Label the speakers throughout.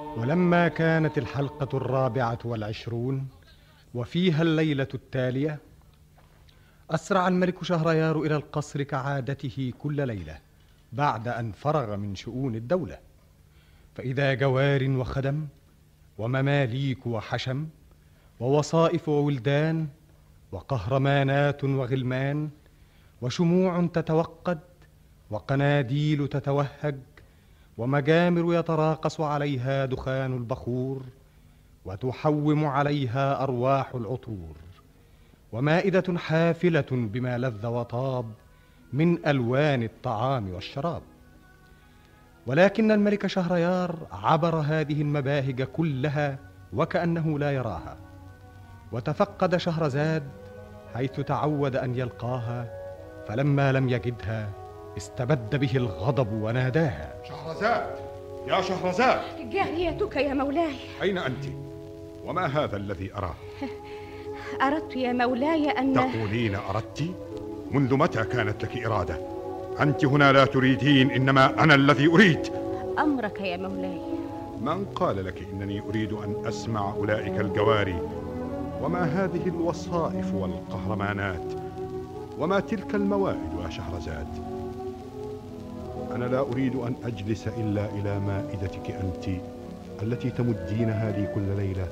Speaker 1: ولما كانت الحلقة الرابعة والعشرون وفيها الليلة التالية أسرع الملك شهريار إلى القصر كعادته كل ليلة بعد أن فرغ من شؤون الدولة. فإذا جوار وخدم ومماليك وحشم ووصائف وولدان وقهرمانات وغلمان وشموع تتوقد وقناديل تتوهج ومجامر يتراقص عليها دخان البخور وتحوم عليها أرواح العطور. ومائدة حافلة بما لذ وطاب من ألوان الطعام والشراب. ولكن الملك شهريار عبر هذه المباهج كلها وكأنه لا يراها وتفقد شهرزاد حيث تعود أن يلقاها فلما لم يجدها استبد به الغضب وناداها.
Speaker 2: شهرزاد! يا شهرزاد!
Speaker 3: جاريتك يا مولاي.
Speaker 2: أين أنت؟ وما هذا الذي أراه؟
Speaker 3: أردت يا مولاي أن
Speaker 2: تقولين أردت؟ منذ متى كانت لك إرادة؟ أنت هنا لا تريدين إنما أنا الذي أريد.
Speaker 3: أمرك يا مولاي.
Speaker 2: من قال لك إنني أريد أن أسمع أولئك الجواري؟ وما هذه الوصائف والقهرمانات؟ وما تلك الموائد يا شهرزاد؟ أنا لا أريد أن أجلس إلا إلى مائدتك أنت التي تمدينها لي كل ليلة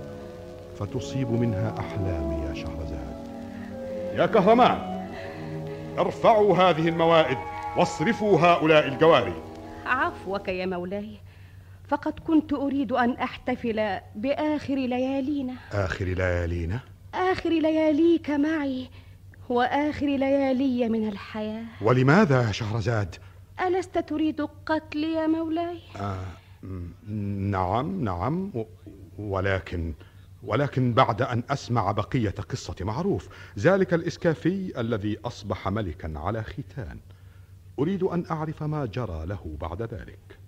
Speaker 2: فتصيب منها أحلامي يا شهرزاد. يا كهرمان ارفعوا هذه الموائد واصرفوا هؤلاء الجواري.
Speaker 3: عفوك يا مولاي فقد كنت أريد أن أحتفل بآخر ليالينا.
Speaker 2: آخر ليالينا؟
Speaker 3: آخر لياليك معي وآخر ليالي من الحياة.
Speaker 2: ولماذا يا شهرزاد؟
Speaker 3: ألست تريد قتلي يا مولاي؟
Speaker 2: آه نعم نعم ولكن ولكن بعد أن أسمع بقية قصة معروف ذلك الإسكافي الذي أصبح ملكا على ختان. أريد أن أعرف ما جرى له بعد ذلك.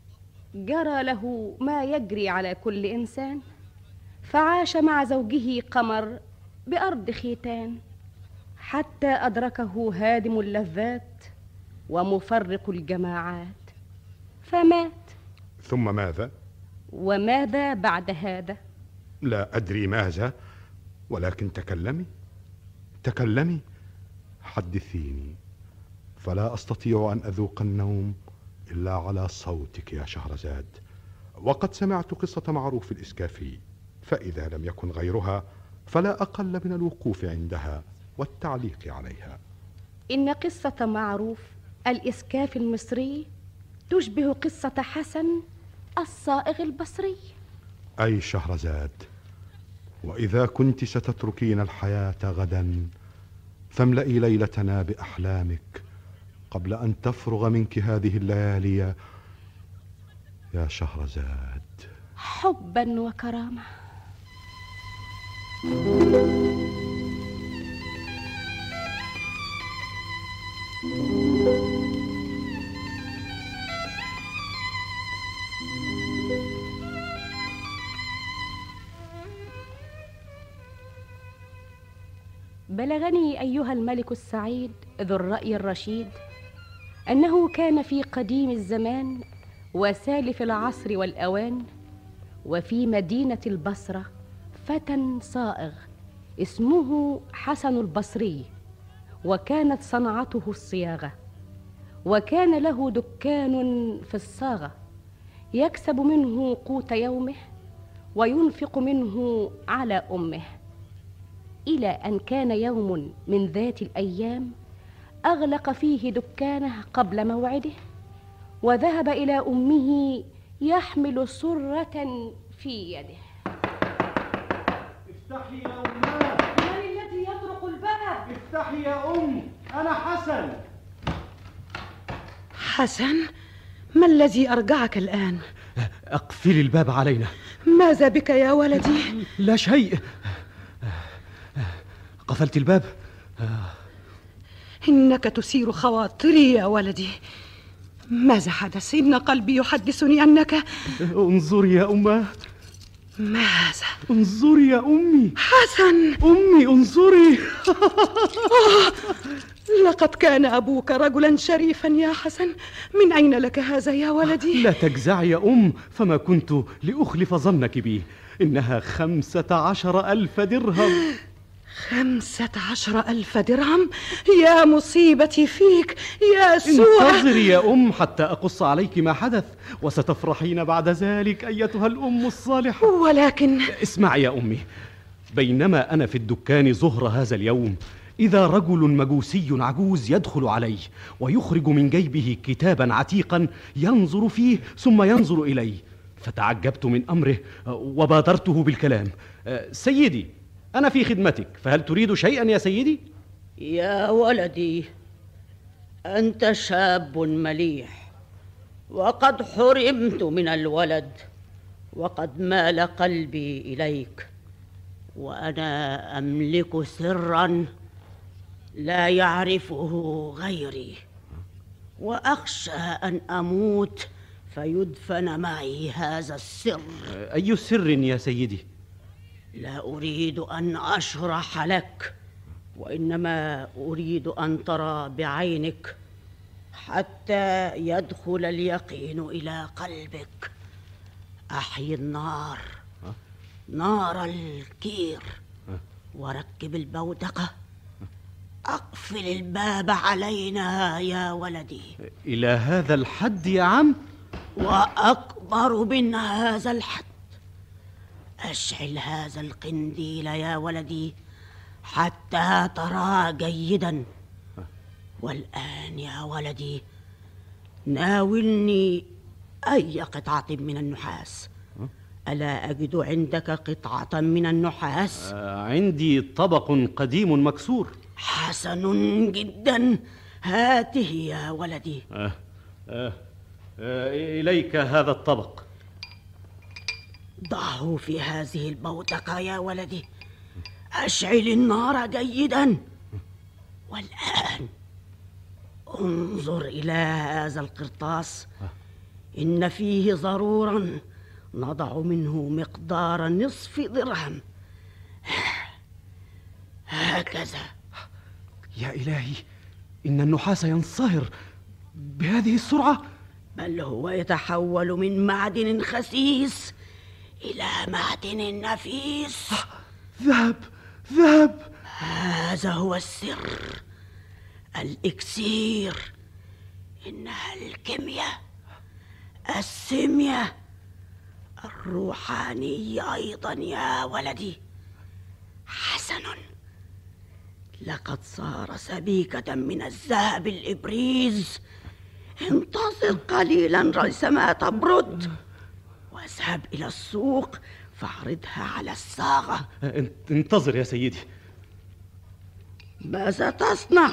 Speaker 3: جرى له ما يجري على كل إنسان. فعاش مع زوجه قمر بأرض ختان. حتى أدركه هادم اللذات. ومفرق الجماعات. فمات.
Speaker 2: ثم ماذا؟
Speaker 3: وماذا بعد هذا؟
Speaker 2: لا أدري ماذا ولكن تكلمي. تكلمي. حدثيني. فلا أستطيع أن أذوق النوم إلا على صوتك يا شهرزاد. وقد سمعت قصة معروف الإسكافي فإذا لم يكن غيرها فلا أقل من الوقوف عندها والتعليق عليها.
Speaker 3: إن قصة معروف الإسكاف المصري تشبه قصة حسن الصائغ البصري.
Speaker 2: أي شهرزاد وإذا كنت ستتركين الحياة غدا فاملئي ليلتنا بأحلامك قبل أن تفرغ منك هذه الليالي. يا شهرزاد.
Speaker 3: حبا وكرامة. بلغني أيها الملك السعيد ذو الرأي الرشيد أنه كان في قديم الزمان وسالف العصر والأوان وفي مدينة البصرة فتى صائغ اسمه حسن البصري. وكانت صنعته الصياغة. وكان له دكان في الصاغة. يكسب منه قوت يومه وينفق منه على أمه. إلى أن كان يوم من ذات الأيام أغلق فيه دكانه قبل موعده وذهب إلى أمه يحمل سرة في يده.
Speaker 4: افتحي يا افتحي يا أم. أنا حسن.
Speaker 5: حسن؟ ما الذي أرجعك الآن؟
Speaker 4: اقفلي الباب علينا.
Speaker 5: ماذا بك يا ولدي؟
Speaker 4: لا شيء. قفلت الباب.
Speaker 5: إنك تثير خواطري يا ولدي. ماذا حدث؟ إن قلبي يحدثني أنك
Speaker 4: انظري يا أماه
Speaker 5: ماذا؟
Speaker 4: انظري يا أمي.
Speaker 5: حسن.
Speaker 4: أمي انظري.
Speaker 5: لقد كان أبوك رجلا شريفا يا حسن. من أين لك هذا يا ولدي؟
Speaker 4: لا تجزعي يا أم فما كنت لأخلف ظنك بي. إنها خمسة عشر ألف درهم.
Speaker 5: خمسة عشر ألف درهم؟ يا مصيبتي فيك يا سوء.
Speaker 4: انتظري يا أم حتى أقص عليك ما حدث وستفرحين بعد ذلك أيتها الأم الصالحة.
Speaker 5: ولكن
Speaker 4: اسمعي يا أمي بينما أنا في الدكان ظهر هذا اليوم إذا رجل مجوسي عجوز يدخل علي ويخرج من جيبه كتابا عتيقا ينظر فيه ثم ينظر إلي فتعجبت من أمره وبادرته بالكلام. أه، سيدي أنا في خدمتك فهل تريد شيئا يا سيدي؟
Speaker 6: يا ولدي أنت شاب مليح وقد حرمت من الولد وقد مال قلبي إليك وأنا أملك سرا لا يعرفه غيري وأخشى أن أموت فيدفن معي هذا السر
Speaker 4: أي سر يا سيدي؟
Speaker 6: لا أريد أن أشرح لك وإنما أريد أن ترى بعينك حتى يدخل اليقين إلى قلبك. احي النار نار الكير. وركب البودقة. أقفل الباب علينا يا ولدي.
Speaker 4: إلى هذا الحد يا عم؟
Speaker 6: وأكبر من هذا الحد. أشعل هذا القنديل يا ولدي حتى ترى جيدا. والآن يا ولدي ناولني أي قطعة من النحاس. ألا أجد عندك قطعة من النحاس؟
Speaker 4: أه، عندي طبق قديم مكسور.
Speaker 6: حسن جدا. هاته يا ولدي.
Speaker 4: أه أه إليك هذا الطبق.
Speaker 6: ضعه في هذه البوتقة يا ولدي. أشعل النار جيدا. والآن انظر إلى هذا القرطاس. إن فيه ضرورا نضع منه مقدار نصف درهم. هكذا.
Speaker 4: يا إلهي إن النحاس ينصهر بهذه السرعة.
Speaker 6: بل هو يتحول من معدن خسيس إلى معدن نفيس.
Speaker 4: ذهب ذهب.
Speaker 6: هذا هو السر الإكسير. إنها الكيمياء السيمياء الروحانية أيضا يا ولدي. حسن. لقد صار سبيكة من الذهب الإبريز. انتظر قليلا ريثما تبرد. واذهب إلى السوق فاعرضها على الصاغة
Speaker 4: ان- انتظر يا سيدي.
Speaker 6: ماذا تصنع؟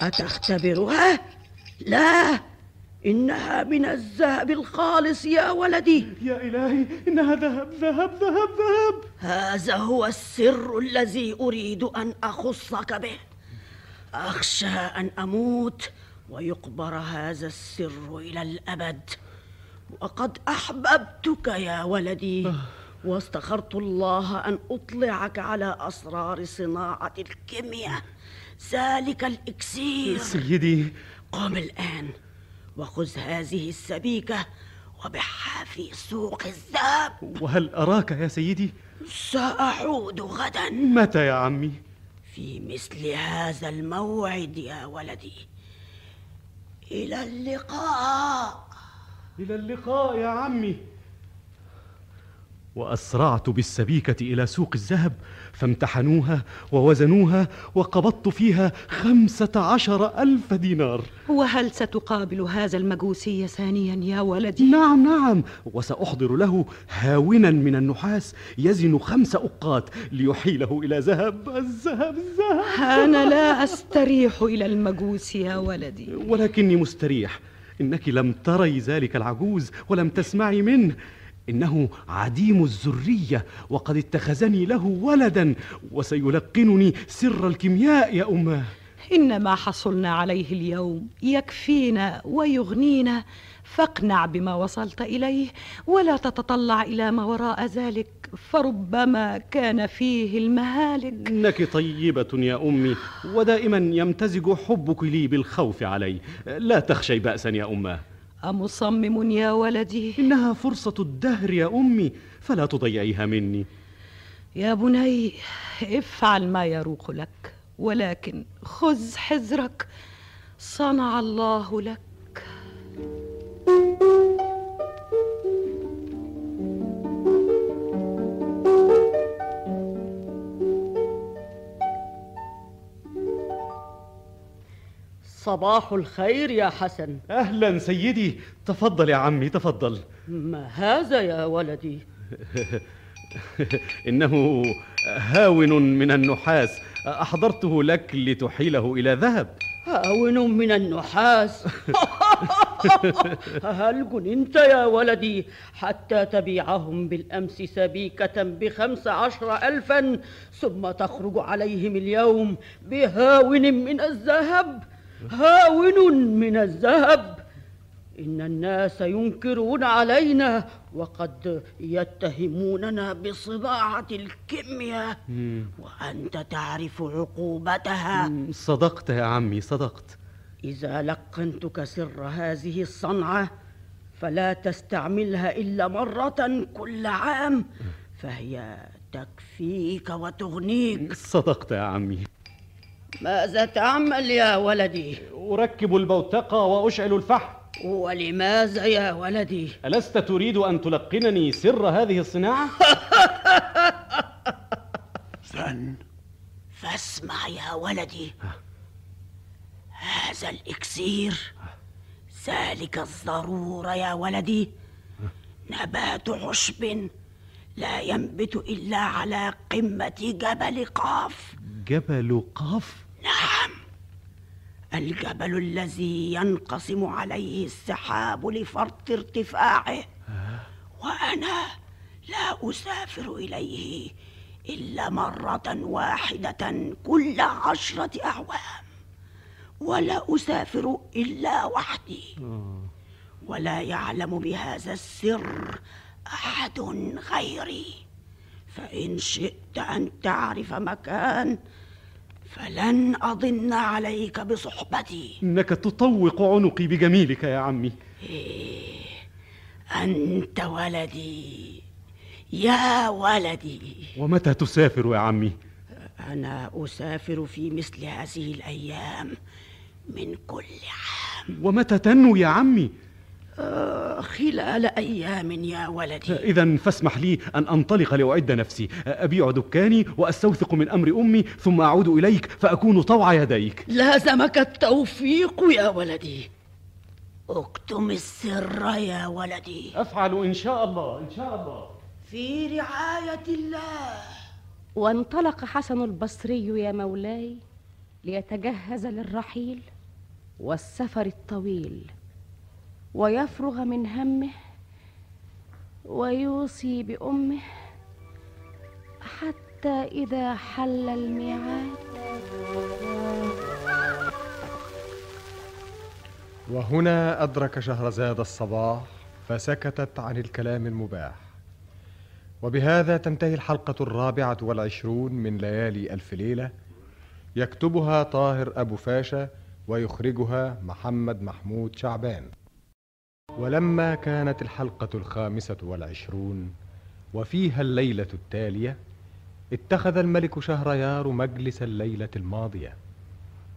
Speaker 6: أتختبرها؟ لا إنها من الذهب الخالص يا ولدي.
Speaker 4: يا إلهي إنها ذهب ذهب ذهب ذهب.
Speaker 6: هذا هو السر الذي أريد أن أخصك به. أخشى أن أموت ويقبر هذا السر إلى الأبد. وقد أحببتك يا ولدي واستخرت الله أن أطلعك على أسرار صناعة الكيمياء. ذلك الإكسير.
Speaker 4: سيدي.
Speaker 6: قم الآن وخذ هذه السبيكة وبعها في سوق الذهب.
Speaker 4: وهل أراك يا سيدي؟
Speaker 6: سأعود غدا.
Speaker 4: متى يا عمي؟
Speaker 6: في مثل هذا الموعد يا ولدي. إلى اللقاء.
Speaker 4: إلى اللقاء يا عمي. وأسرعت بالسبيكة إلى سوق الذهب فامتحنوها ووزنوها وقبضت فيها خمسة عشر ألف دينار.
Speaker 5: وهل ستقابل هذا المجوسي ثانيا يا ولدي؟
Speaker 4: نعم نعم. وسأحضر له هاونا من النحاس يزن خمس أقات ليحيله إلى ذهب الذهب الذهب
Speaker 5: أنا لا أستريح إلى المجوس يا ولدي.
Speaker 4: ولكني مستريح. إنك لم تري ذلك العجوز ولم تسمعي منه. إنه عديم الذرية وقد اتخذني له ولدا وسيلقنني سر الكيمياء يا أماه
Speaker 5: إن ما حصلنا عليه اليوم يكفينا ويغنينا. فاقنع بما وصلت إليه ولا تتطلع إلى ما وراء ذلك فربما كان فيه المهالك.
Speaker 4: إنك طيبة يا أمي ودائما يمتزج حبك لي بالخوف علي. لا تخشي بأسا يا أماه
Speaker 5: أمصمم يا ولدي.
Speaker 4: إنها فرصة الدهر يا أمي فلا تضيعيها مني.
Speaker 5: يا بني افعل ما يروق لك ولكن خذ حذرك. صنع الله لك.
Speaker 6: صباح الخير يا حسن.
Speaker 4: أهلا سيدي. تفضل يا عمي تفضل.
Speaker 6: ما هذا يا ولدي؟
Speaker 4: إنه هاون من النحاس. أحضرته لك لتحيله إلى ذهب.
Speaker 6: هاون من النحاس. هل جننت يا ولدي حتى تبيعهم بالأمس سبيكة بخمس عشر ألفا ثم تخرج عليهم اليوم بهاون من الذهب؟ هاون من الذهب. إن الناس ينكرون علينا وقد يتهموننا بصناعة الكيمياء. وأنت تعرف عقوبتها.
Speaker 4: صدقت يا عمي صدقت.
Speaker 6: إذا لقنتك سر هذه الصنعة فلا تستعملها إلا مرة كل عام. فهي تكفيك وتغنيك.
Speaker 4: صدقت يا عمي.
Speaker 6: ماذا تعمل يا ولدي؟
Speaker 4: أركب البوتقة وأشعل الفحم.
Speaker 6: ولماذا يا ولدي؟
Speaker 4: ألست تريد أن تلقنني سر هذه الصناعة؟
Speaker 6: فن. فاسمع يا ولدي. هذا الإكسير. ذلك الضرورة يا ولدي. نبات عشب لا ينبت إلا على قمة جبل قاف.
Speaker 4: جبل قاف؟
Speaker 6: نعم. الجبل الذي ينقسم عليه السحاب لفرط ارتفاعه. وأنا لا أسافر إليه إلا مرة واحدة كل عشرة أعوام. ولا أسافر إلا وحدي. ولا يعلم بهذا السر أحد غيري. فإن شئت أن تعرف مكان فلن أضن عليك بصحبتي.
Speaker 4: إنك تطوق عنقي بجميلك يا عمي.
Speaker 6: أنت ولدي. يا ولدي.
Speaker 4: ومتى تسافر يا عمي؟
Speaker 6: أنا أسافر في مثل هذه الأيام من كل عام.
Speaker 4: ومتى تنو يا عمي؟
Speaker 6: آه، خلال أيام يا ولدي.
Speaker 4: إذا فاسمح لي أن أنطلق لأعد نفسي. أبيع دكاني وأستوثق من أمر أمي ثم أعود إليك فأكون طوع يديك.
Speaker 6: لازمك التوفيق يا ولدي. اكتم السر يا ولدي.
Speaker 4: أفعل إن شاء الله إن شاء الله.
Speaker 6: في رعاية الله.
Speaker 3: وانطلق حسن البصري يا مولاي ليتجهز للرحيل والسفر الطويل. ويفرغ من همه ويوصي بأمه حتى إذا حل الميعاد.
Speaker 1: وهنا أدرك شهرزاد الصباح فسكتت عن الكلام المباح. وبهذا تنتهي الحلقة الرابعة والعشرون من ليالي ألف ليلة. يكتبها طاهر أبو فاشا ويخرجها محمد محمود شعبان. ولما كانت الحلقة الخامسة والعشرون وفيها الليلة التالية اتخذ الملك شهريار مجلس الليلة الماضية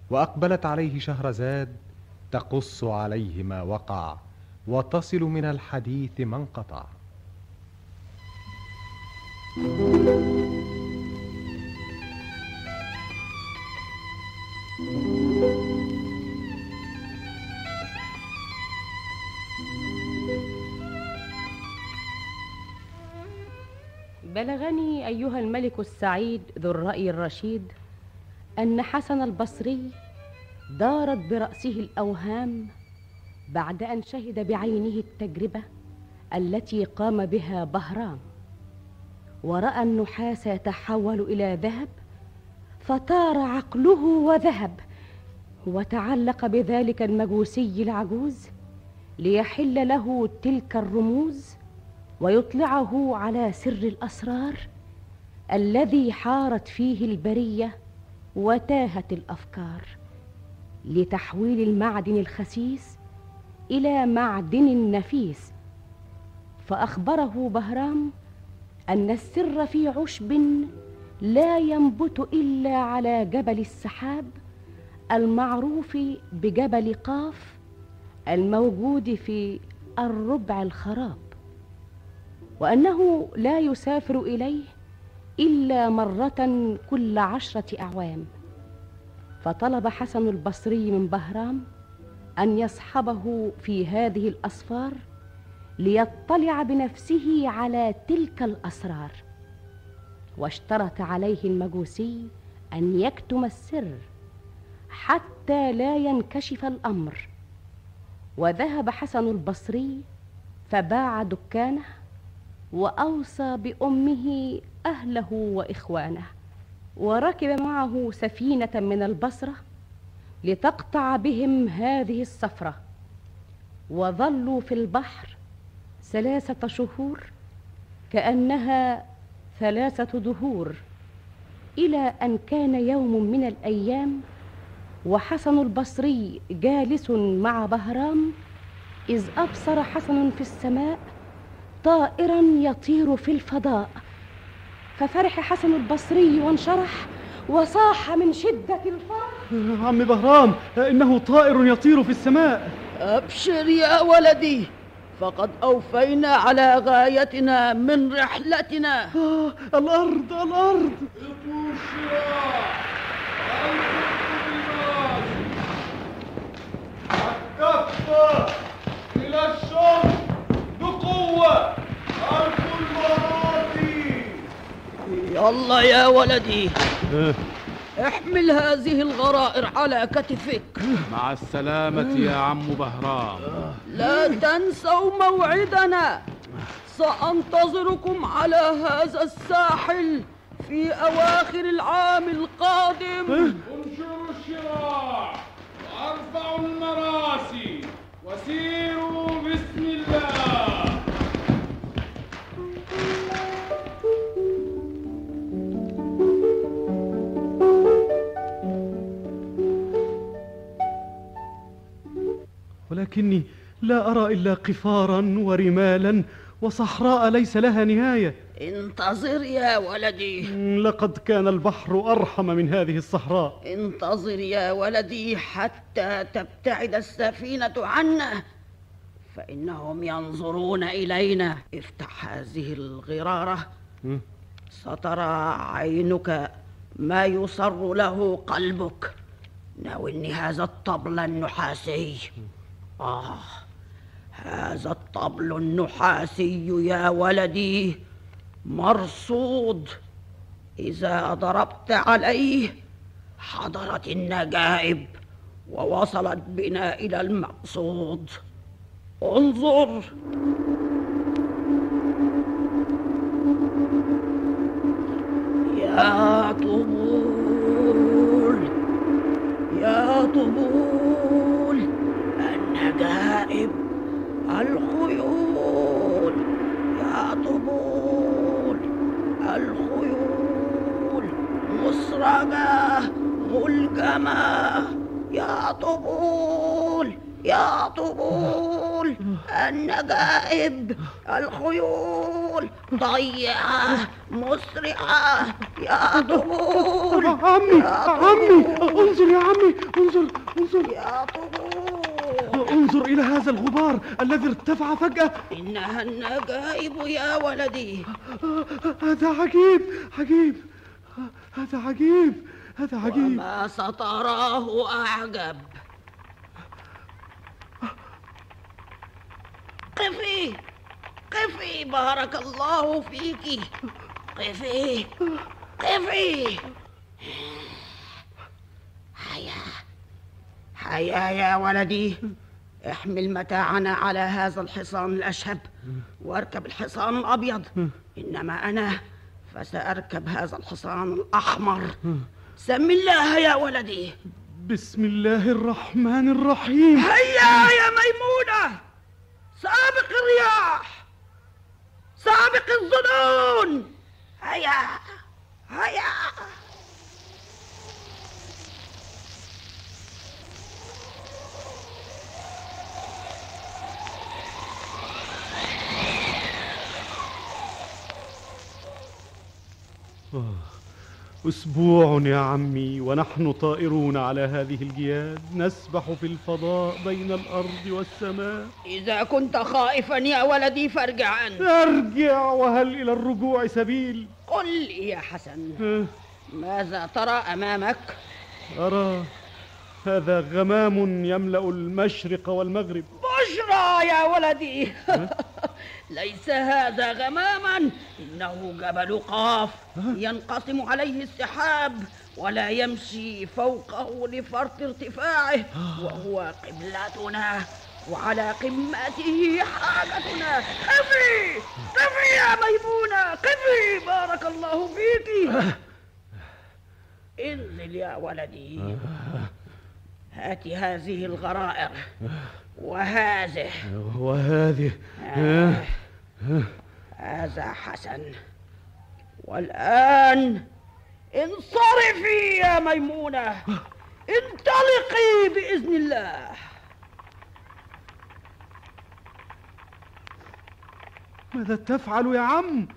Speaker 1: وأقبلت عليه شهرزاد تقص عليه ما وقع وتصل من الحديث ما انقطع.
Speaker 3: بلغني أيها الملك السعيد ذو الرأي الرشيد أن حسن البصري دارت برأسه الأوهام بعد أن شهد بعينه التجربة التي قام بها بهرام. ورأى النحاس يتحول إلى ذهب فطار عقله وذهب وتعلق بذلك المجوسي العجوز ليحل له تلك الرموز ويطلعه على سر الأسرار الذي حارت فيه البرية وتاهت الأفكار لتحويل المعدن الخسيس إلى معدن نفيس. فأخبره بهرام أن السر في عشب لا ينبت إلا على جبل السحاب المعروف بجبل قاف الموجود في الربع الخراب. وأنه لا يسافر إليه إلا مرة كل عشرة أعوام. فطلب حسن البصري من بهرام أن يصحبه في هذه الاسفار ليطلع بنفسه على تلك الأسرار. واشترط عليه المجوسي أن يكتم السر حتى لا ينكشف الأمر. وذهب حسن البصري فباع دكانه وأوصى بأمه أهله وإخوانه وركب معه سفينة من البصرة لتقطع بهم هذه السفره وظلوا في البحر ثلاثة شهور كأنها ثلاثة دهور إلى أن كان يوم من الأيام وحسن البصري جالس مع بهرام إذ أبصر حسن في السماء طائرا يطير في الفضاء. ففرح حسن البصري وانشرح وصاح من شدة الفرح.
Speaker 4: عم بهرام إنه طائر يطير في السماء.
Speaker 6: أبشر يا ولدي فقد أوفينا على غايتنا من رحلتنا.
Speaker 4: آه الأرض الأرض.
Speaker 7: كفة إلى الشرق بقوة أرجو
Speaker 6: يلا يا ولدي.
Speaker 4: آه،
Speaker 6: احمل هذه الغرائر على كتفك.
Speaker 7: مع السلامة يا عم بهرام.
Speaker 6: لا تنسوا موعدنا. سأنتظركم على هذا الساحل في أواخر العام القادم.
Speaker 7: انشروا الشراع وأرفعوا المراسي وسيروا بسم الله.
Speaker 4: ولكني لا أرى إلا قفارا ورمالا وصحراء ليس لها نهاية.
Speaker 6: انتظر يا ولدي.
Speaker 4: لقد كان البحر أرحم من هذه الصحراء.
Speaker 6: انتظر يا ولدي حتى تبتعد السفينة عنا فإنهم ينظرون إلينا. افتح هذه الغرارة. سترى عينك ما يصر له قلبك. ناولني هذا الطبل النحاسي. آه هذا الطبل النحاسي يا ولدي مرصود. إذا ضربت عليه حضرت النجائب ووصلت بنا إلى المقصود. انظر. يا طبول يا طبول. النجائب الخيول. يا طبول الخيول. مسرجة ملجمة. طبول يا طبول. النجائب الخيول. ضيعة مسرعة يا طبول.
Speaker 4: عمي
Speaker 6: يا
Speaker 4: عمي انظر يا عمي انظر انظر.
Speaker 6: يا طبول.
Speaker 4: انظر إلى هذا الغبار الذي ارتفع فجأة.
Speaker 6: إنها النجائب يا ولدي.
Speaker 4: هذا عجيب عجيب هذا عجيب هذا عجيب.
Speaker 6: وما ستراه أعجب. قفي قفي بارك الله فيك. قفي قفي. هيا. هيا يا ولدي. احمل متاعنا على هذا الحصان الأشهب. واركب الحصان الأبيض. إنما أنا فسأركب هذا الحصان الأحمر. سم الله يا ولدي.
Speaker 4: بسم الله الرحمن الرحيم.
Speaker 6: هيا يا ميمونة. سابق الرياح. سابق الظنون. هيا. هيا.
Speaker 4: أسبوع يا عمي ونحن طائرون على هذه الجياد. نسبح في الفضاء بين الأرض والسماء.
Speaker 6: إذا كنت خائفا يا ولدي فارجع أنت.
Speaker 4: أرجع وهل إلى الرجوع سبيل؟
Speaker 6: قل لي يا حسن.
Speaker 4: آه،
Speaker 6: ماذا ترى أمامك؟
Speaker 4: أرى هذا غمام يملأ المشرق والمغرب.
Speaker 6: بشرى يا ولدي. ليس هذا غماما. إنه جبل قاف ينقسم عليه السحاب ولا يمشي فوقه لفرط ارتفاعه. وهو قبلتنا وعلى قمته حاجتنا. قفي قفي يا ميمونة! قفي بارك الله فيك. انزل يا ولدي. هات هذه الغرائر وهذه.
Speaker 4: وهذه. آه،
Speaker 6: هذا حسن. والآن انصرفي يا ميمونة. انطلقي بإذن الله.
Speaker 4: ماذا تفعل يا عم؟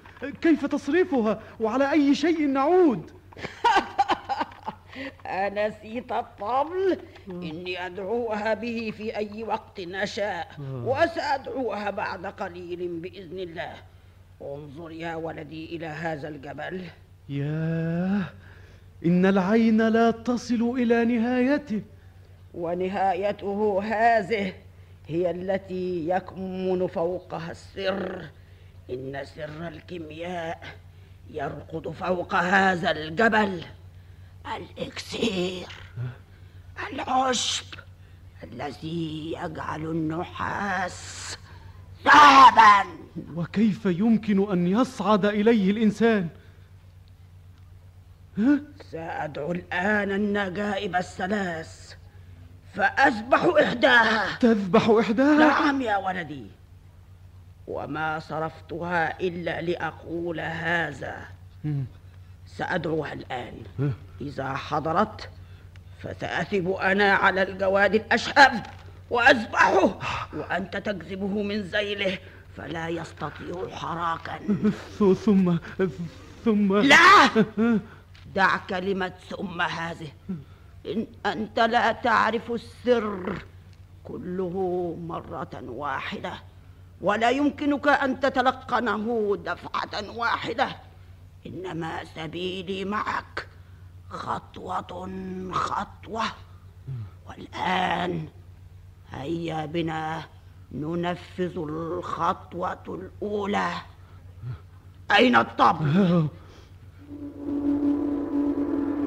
Speaker 4: كيف تصرفها؟ وعلى أي شيء نعود؟
Speaker 6: أنسيت الطبل. إني أدعوها به في أي وقت نشاء وسأدعوها بعد قليل بإذن الله. انظر يا ولدي إلى هذا الجبل.
Speaker 4: ياه إن العين لا تصل إلى نهايته.
Speaker 6: ونهايته هذه هي التي يكمن فوقها السر. إن سر الكيمياء يرقد فوق هذا الجبل. الإكسير العشب الذي يجعل النحاس ذهبا.
Speaker 4: وكيف يمكن أن يصعد إليه الإنسان؟
Speaker 6: سأدعو الآن النجائب الثلاث فأذبح إحداها.
Speaker 4: تذبح إحداها؟
Speaker 6: نعم يا ولدي. وما صرفتها إلا لأقول هذا. سأدعوها الآن. إذا حضرت فسأثب أنا على الجواد الأشهب وأذبحه. وأنت تجذبه من ذيله فلا يستطيع حراكا.
Speaker 4: ثم ثم.
Speaker 6: لا! دع كلمة ثم هذه. إن أنت لا تعرف السر كله مرة واحدة ولا يمكنك أن تتلقنه دفعة واحدة. إنما سبيلي معك خطوة خطوة. والآن هيا بنا ننفذ الخطوة الأولى. أين الطبل؟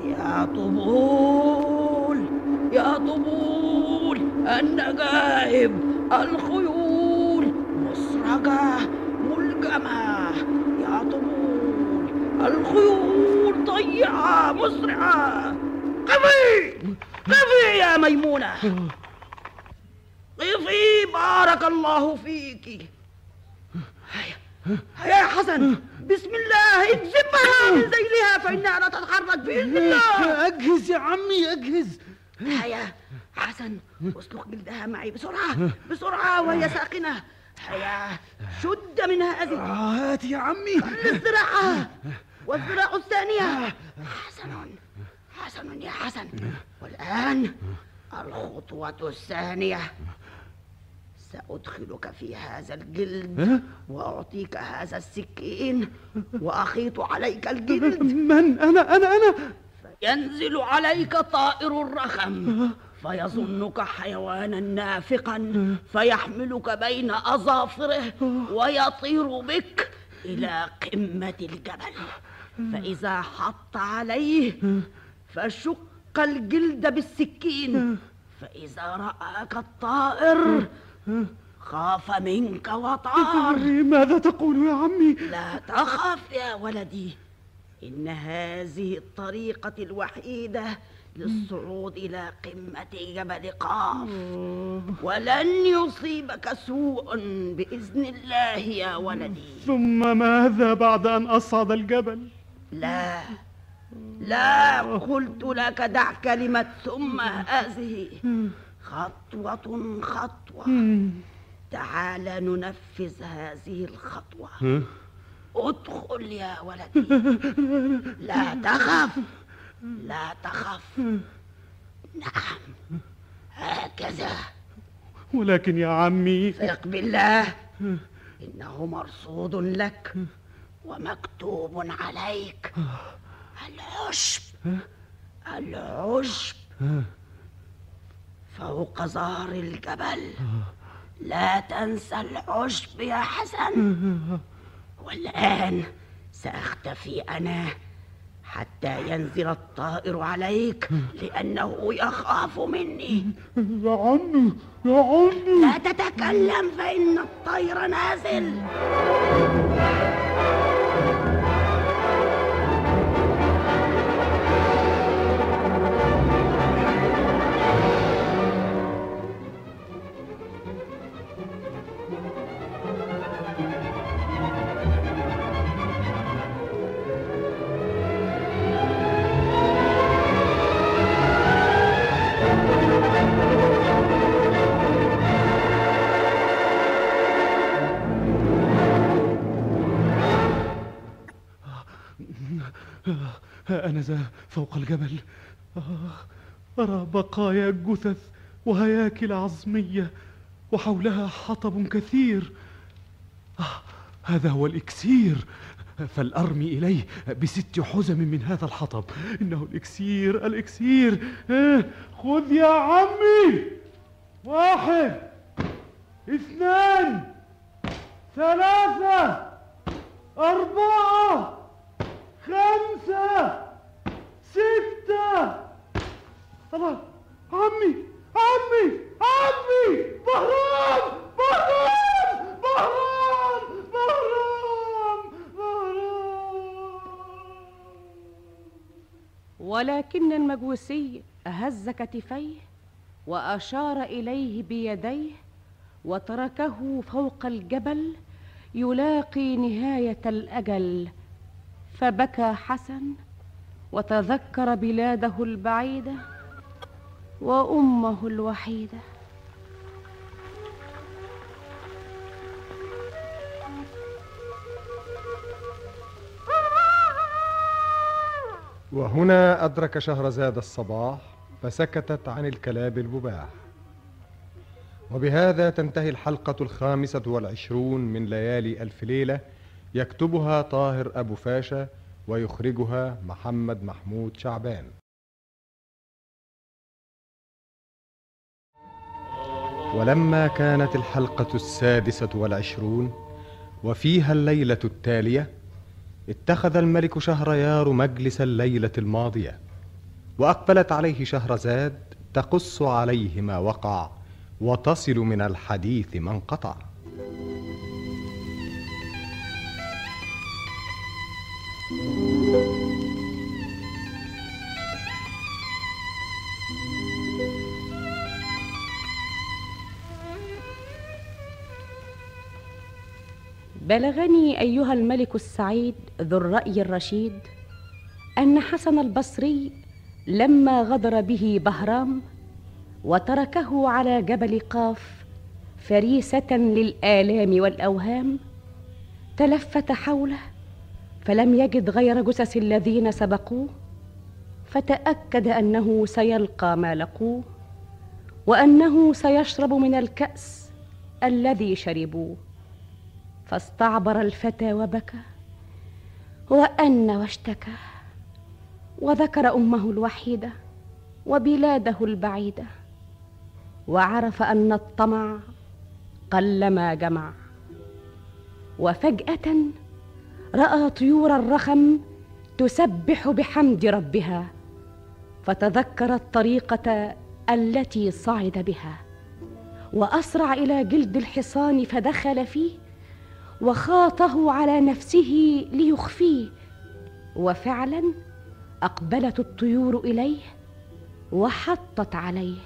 Speaker 6: يا طبول يا طبول النجائب الخيول مسرجة ملجمة يا طبول. الخيول طيعة مسرعة قفي! قفي يا ميمونة. قفي بارك الله فيك. هيا هيا يا حسن بسم الله اجذبها من ذيلها فإنها لا تتحرك بإذن الله.
Speaker 4: أجهز يا عمي أجهز.
Speaker 6: هيا حسن أسلق جلدها معي بسرعة بسرعة وهي ساخنة هيا شد من هذه
Speaker 4: هات يا عمي.
Speaker 6: الذراعة والذراع الثانية. حسن. حسن يا حسن. والآن الخطوة الثانية. سأدخلك في هذا الجلد وأعطيك هذا السكين وأخيط عليك الجلد.
Speaker 4: من؟ أنا أنا أنا.
Speaker 6: ينزل عليك طائر الرخم. فيظنك حيوانا نافقا. فيحملك بين أظافره ويطير بك إلى قمة الجبل. فإذا حط عليه فشق الجلد بالسكين. فإذا رآك الطائر خاف منك وطار.
Speaker 4: ماذا تقول يا عمي؟
Speaker 6: لا تخف يا ولدي. إن هذه الطريقة الوحيدة للصعود إلى قمة جبل قاف. ولن يصيبك سوء بإذن الله يا ولدي.
Speaker 4: ثم ماذا بعد أن أصعد الجبل؟
Speaker 6: لا. لا قلت لك دع كلمة ثم هذه. خطوة خطوة. تعال ننفذ هذه الخطوة. ادخل يا ولدي. لا تخف. لا تخف. نعم. هكذا.
Speaker 4: ولكن يا عمي.
Speaker 6: ثق بالله. إنه مرصود لك. ومكتوب عليك. العشب. العشب. فوق ظهر الجبل. لا تنسى العشب يا حسن. والآن سأختفي أنا حتى ينزل الطائر عليك لأنه يخاف مني.
Speaker 4: يا عمي يا عمي
Speaker 6: لا تتكلم فإن الطير نازل.
Speaker 4: ها أنا ذا فوق الجبل. آه، أرى بقايا جثث وهياكل عظمية وحولها حطب كثير. آه، هذا هو الإكسير. فلأرمي إليه بست حزم من هذا الحطب. إنه الإكسير الإكسير. آه، خذ يا عمي. واحد اثنان ثلاثة أربعة خمسة. ستة الله عمي عمي عمي. بهرام بهرام بهرام بهرام بهرام.
Speaker 3: ولكن المجوسي هز كتفيه وأشار إليه بيديه وتركه فوق الجبل يلاقي نهاية الأجل. فبكى حسن وتذكر بلاده البعيدة وأمه الوحيدة.
Speaker 1: وهنا أدرك شهرزاد الصباح فسكتت عن الكلام المباح. وبهذا تنتهي الحلقة الخامسة والعشرون من ليالي ألف ليلة يكتبها طاهر أبو فاشا ويخرجها محمد محمود شعبان. ولما كانت الحلقة السادسة والعشرون وفيها الليلة التالية اتخذ الملك شهريار مجلس الليلة الماضية وأقبلت عليه شهرزاد تقص عليه ما وقع وتصل من الحديث ما انقطع.
Speaker 3: بلغني أيها الملك السعيد ذو الرأي الرشيد أن حسن البصري لما غدر به بهرام وتركه على جبل قاف فريسة للآلام والأوهام تلفت حوله فلم يجد غير جثث الذين سبقوه فتأكد أنه سيلقى ما لقوه وأنه سيشرب من الكأس الذي شربوه. فاستعبر الفتى وبكى وأن واشتكى وذكر أمه الوحيدة وبلاده البعيدة وعرف أن الطمع قلما جمع. وفجأة رأى طيور الرخم تسبح بحمد ربها فتذكر الطريقة التي صعد بها وأسرع إلى جلد الحصان فدخل فيه وخاطه على نفسه ليخفيه. وفعلا أقبلت الطيور إليه وحطت عليه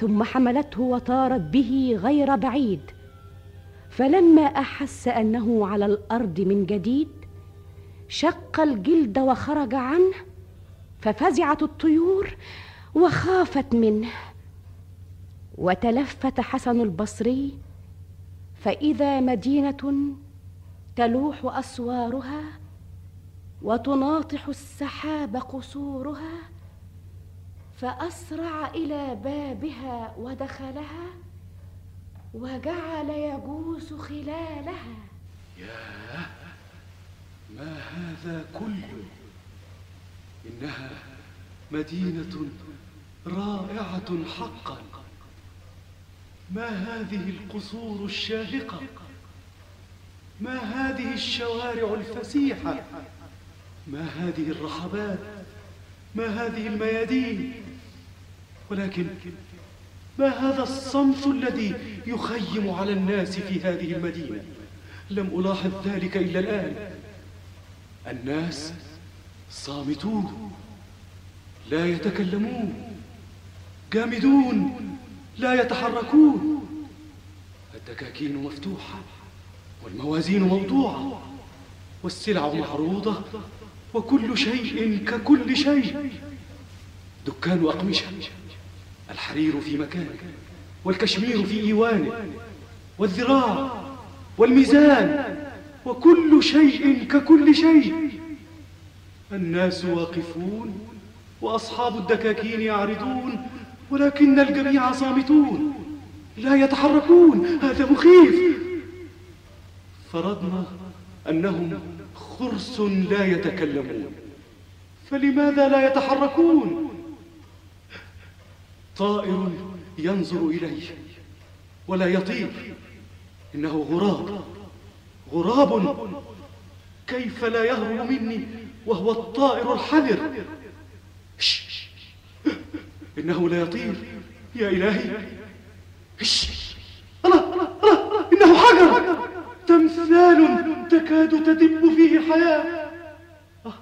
Speaker 3: ثم حملته وطارت به غير بعيد. فلما أحس أنه على الأرض من جديد شق الجلد وخرج عنه ففزعت الطيور وخافت منه. وتلفت حسن البصري فإذا مدينة تلوح أسوارها وتناطح السحاب قصورها فأسرع إلى بابها ودخلها وجعل يجوس خلالها.
Speaker 4: ما هذا كله؟ إنها مدينة رائعة حقا. ما هذه القصور الشاهقة؟ ما هذه الشوارع الفسيحة؟ ما هذه الرحبات ما هذه الميادين؟ ولكن ما هذا الصمت الذي يخيم على الناس في هذه المدينة؟ لم ألاحظ ذلك إلا الآن. الناس صامتون لا يتكلمون جامدون. لا يتحركون. الدكاكين مفتوحة والموازين موضوعة والسلع معروضة وكل شيء ككل شيء. دكان أقمشة الحرير في مكانه والكشمير في ايوانه والذراع والميزان وكل شيء ككل شيء. الناس واقفون وأصحاب الدكاكين يعرضون ولكن الجميع صامتون لا يتحركون هذا مخيف. فرضنا أنهم خرس لا يتكلمون. فلماذا لا يتحركون؟ طائر ينظر إليه ولا يطير. إنه غراب غراب. كيف لا يهرب مني وهو الطائر الحذر؟ شش. إنه لا يطير. يا إلهي. شش. الله الله إنه حجر. تمثال تكاد تدب فيه حياة. آه،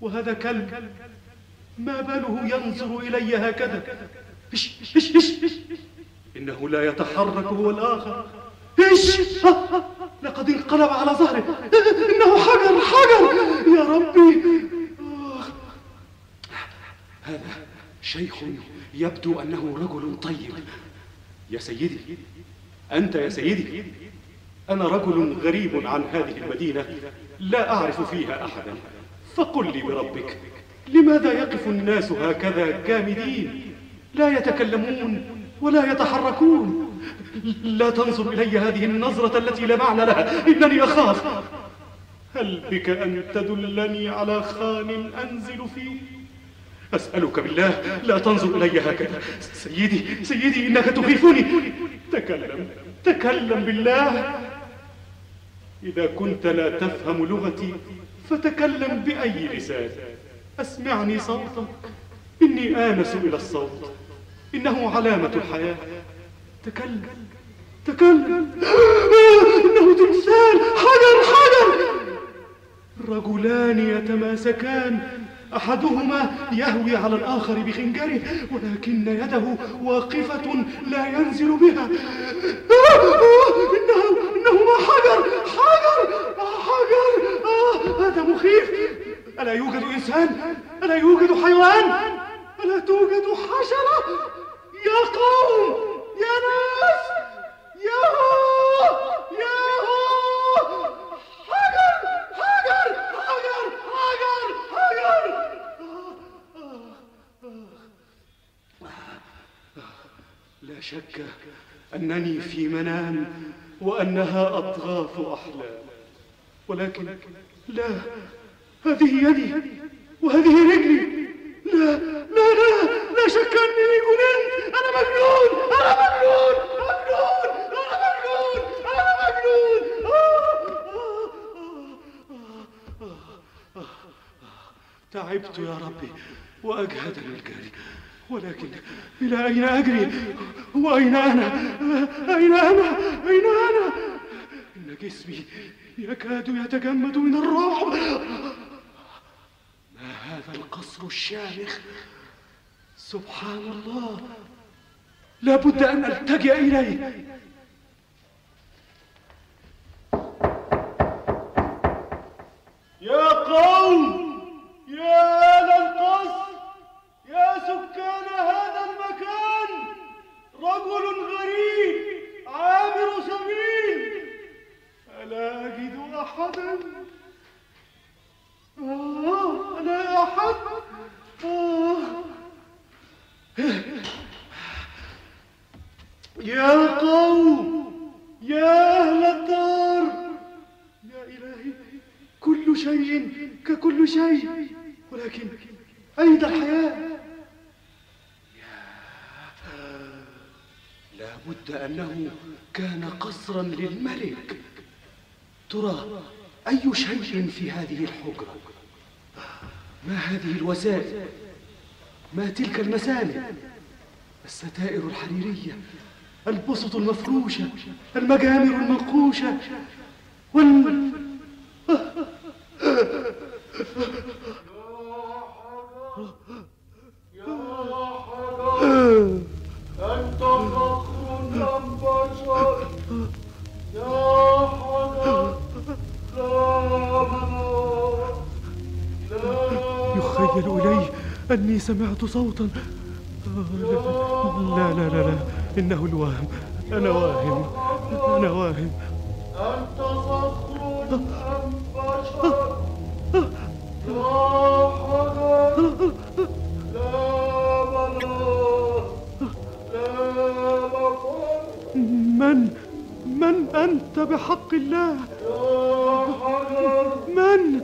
Speaker 4: وهذا كلب. ما باله ينظر إلي هكذا. إنه لا يتحرك هو الآخر. إيش؟ آه، آه، لقد انقلب على ظهره. إنه حجر حجر. يا ربي. هذا شيخ يبدو أنه رجل طيب. يا سيدي أنت يا سيدي أنا رجل غريب عن هذه المدينة لا أعرف فيها أحدا. فقل لي بربك لماذا يقف الناس هكذا جامدين؟ لا يتكلمون ولا يتحركون. لا تنظر إلي هذه النظرة التي لا معنى لها. إنني أخاف. هل بك أن تدلني على خان أنزل فيه؟ أسألك بالله لا تنظر إلي هكذا. سيدي سيدي إنك تخيفني. تكلم تكلم بالله. إذا كنت لا تفهم لغتي فتكلم بأي لسان. أسمعني صوتك. إني آنس إلى الصوت. إنه علامة الحياة. تكلم تكلم. إنه تمثال. حجر حجر. رجلان يتماسكان. أحدهما يهوي على الآخر بخنجره ولكن يده واقفة لا ينزل بها. انه انهما حجر حجر حجر. آه هذا مخيف. ألا يوجد إنسان؟ ألا يوجد حيوان؟ ألا توجد حشرة؟ يا قوم يا ناس يا يا هو حجر حجر حجر حجر حجر لا شك أنني في منام وأنها أضغاث أحلام. ولكن لا هذه يدي وهذه رجلي لا لا لا لا شك أنني جننت أنا مجنون أنا مجنون مجنون أنا مجنون أنا مجنون آه، آه، آه، آه. تعبت يا ربي وأجهدني الجري ولكن إلى أين أجري؟ وأين أنا؟ أين أنا؟ أين أنا؟ إن جسمي يكاد يتجمد من الرعب ما هذا القصر الشامخ؟ سبحان الله. لابد أن ألتجئ إليه
Speaker 8: يا قوم يا أهل القصر يا سكان هذا المكان رجل غريب عابر سبيل ألا أجد أحدا آه لا أحد آه. يا قوم يا أهل الدار يا إلهي كل شيء ككل شيء ولكن أين الحياة؟
Speaker 4: لابد أنه للملك. ترى أي شيء في هذه الحجرة؟ ما هذه الوسائل؟ ما تلك المسامع؟ الستائر الحريرية البسط المفروشة المجامر المنقوشة وال سمعت صوتا. لا لا لا لا. إنه الوهم. أنا واهم. أنا واهم.
Speaker 8: أنت صخر أم بشر يا حجر لا منار لا مفر
Speaker 4: من؟ من أنت بحق الله؟
Speaker 8: يا حجر
Speaker 4: من؟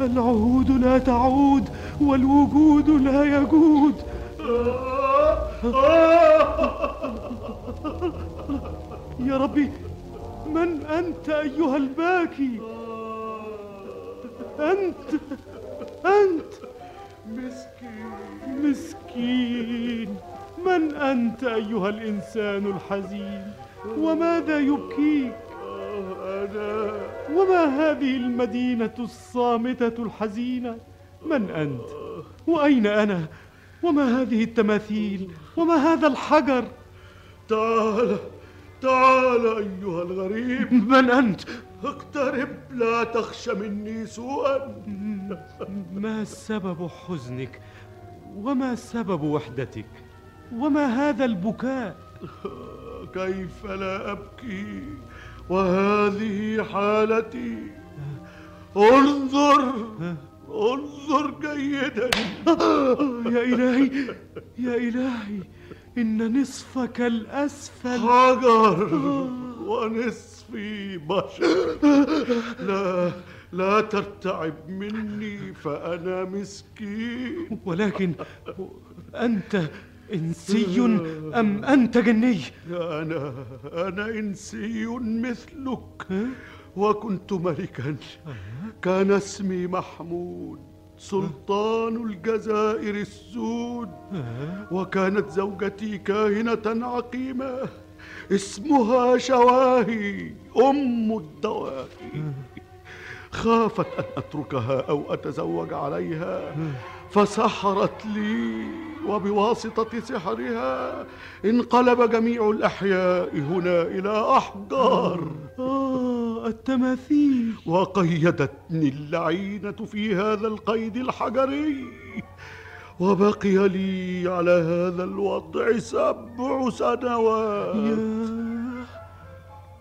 Speaker 4: العهود لا تعود والوجود لا يجود. يا ربي من أنت أيها الباكي؟ أنت أنت. مسكين مسكين. من أنت أيها الإنسان الحزين؟ وماذا يبكيك؟ أنا وما هذه المدينة الصامتة الحزينة؟ من أنت؟ وأين أنا؟ وما هذه التماثيل؟ وما هذا الحجر؟
Speaker 8: تعال تعال أيها الغريب.
Speaker 4: من أنت؟
Speaker 8: اقترب لا تخش مني سوءا.
Speaker 4: ما سبب حزنك؟ وما سبب وحدتك؟ وما هذا البكاء؟
Speaker 8: كيف لا أبكي؟ وهذه حالتي. انظر انظر جيدا.
Speaker 4: يا إلهي يا إلهي إن نصفك الأسفل.
Speaker 8: حجر ونصفي بشر. لا لا ترتعب مني فأنا مسكين.
Speaker 4: ولكن أنت إنسي أم أنت جني؟
Speaker 8: أنا أنا إنسي مثلك. وكنت ملكا. كان اسمي محمود سلطان الجزائر السود. وكانت زوجتي كاهنة عقيمة. اسمها شواهي أم الدواهي. خافت أن أتركها أو أتزوج عليها. فسحرت لي وبواسطة سحرها انقلب جميع الأحياء هنا إلى أحجار.
Speaker 4: آه التماثيل.
Speaker 8: وقيدتني اللعينة في هذا القيد الحجري. وبقي لي على هذا الوضع سبع سنوات.
Speaker 4: ياه